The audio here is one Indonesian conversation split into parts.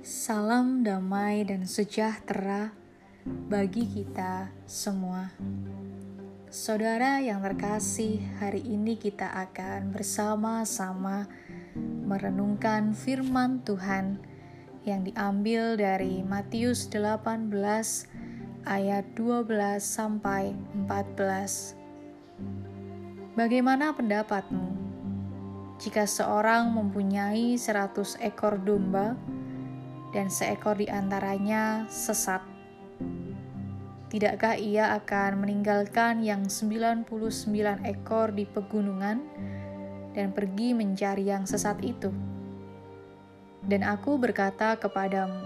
Salam damai dan sejahtera bagi kita semua. Saudara yang terkasih, hari ini kita akan bersama-sama merenungkan firman Tuhan yang diambil dari Matius 18 ayat 12 sampai 14. Bagaimana pendapatmu? Jika seorang mempunyai seratus ekor domba, dan seekor di antaranya sesat. Tidakkah ia akan meninggalkan yang 99 ekor di pegunungan dan pergi mencari yang sesat itu? Dan aku berkata kepadamu,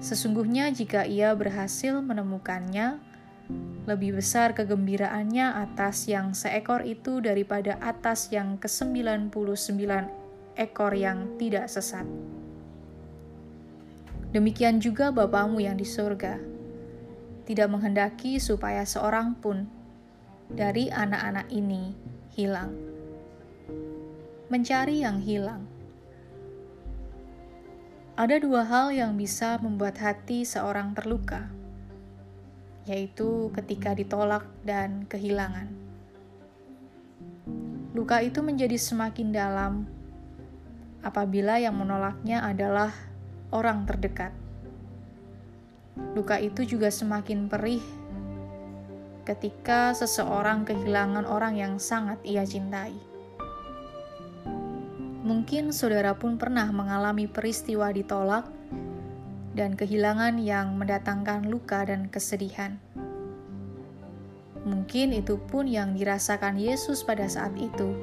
sesungguhnya jika ia berhasil menemukannya, lebih besar kegembiraannya atas yang seekor itu daripada atas yang ke-99 ekor yang tidak sesat. Demikian juga Bapamu yang di surga, tidak menghendaki supaya seorang pun dari anak-anak ini hilang. Mencari yang hilang. Ada dua hal yang bisa membuat hati seorang terluka, yaitu ketika ditolak dan kehilangan. Luka itu menjadi semakin dalam apabila yang menolaknya adalah orang terdekat. Luka itu juga semakin perih ketika seseorang kehilangan orang yang sangat ia cintai. Mungkin saudara pun pernah mengalami peristiwa ditolak dan kehilangan yang mendatangkan luka dan kesedihan. Mungkin itu pun yang dirasakan Yesus pada saat itu,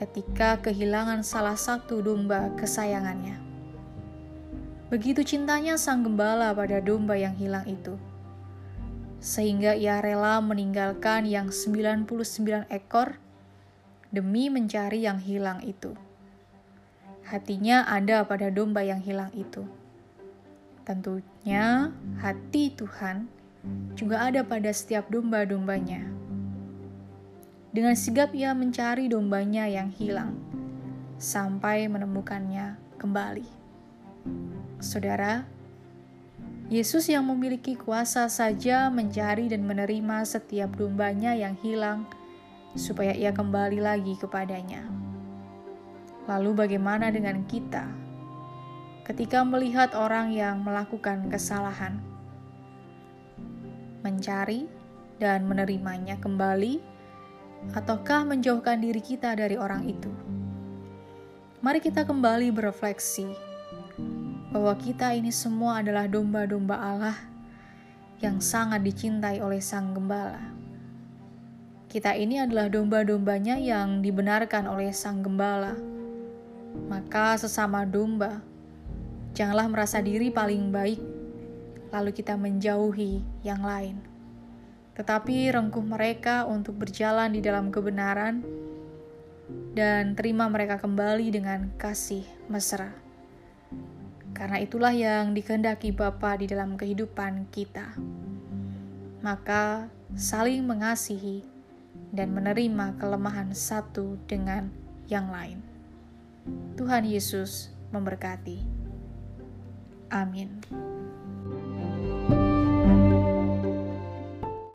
ketika kehilangan salah satu domba kesayangannya. Begitu cintanya sang gembala pada domba yang hilang itu. Sehingga ia rela meninggalkan yang 99 ekor demi mencari yang hilang itu. Hatinya ada pada domba yang hilang itu. Tentunya hati Tuhan juga ada pada setiap domba-dombanya. Dengan sigap ia mencari dombanya yang hilang sampai menemukannya kembali. Saudara, Yesus yang memiliki kuasa saja mencari dan menerima setiap dombanya yang hilang, supaya ia kembali lagi kepadanya. Lalu, bagaimana dengan kita ketika melihat orang yang melakukan kesalahan? Mencari dan menerimanya kembali, ataukah menjauhkan diri kita dari orang itu? Mari kita kembali berefleksi bahwa kita ini semua adalah domba-domba Allah yang sangat dicintai oleh Sang Gembala. Kita ini adalah domba-dombanya yang dibenarkan oleh Sang Gembala. Maka sesama domba, janganlah merasa diri paling baik, lalu kita menjauhi yang lain. Tetapi rengkuh mereka untuk berjalan di dalam kebenaran dan terima mereka kembali dengan kasih mesra. Karena itulah yang dikehendaki Bapa di dalam kehidupan kita. Maka saling mengasihi dan menerima kelemahan satu dengan yang lain. Tuhan Yesus memberkati. Amin.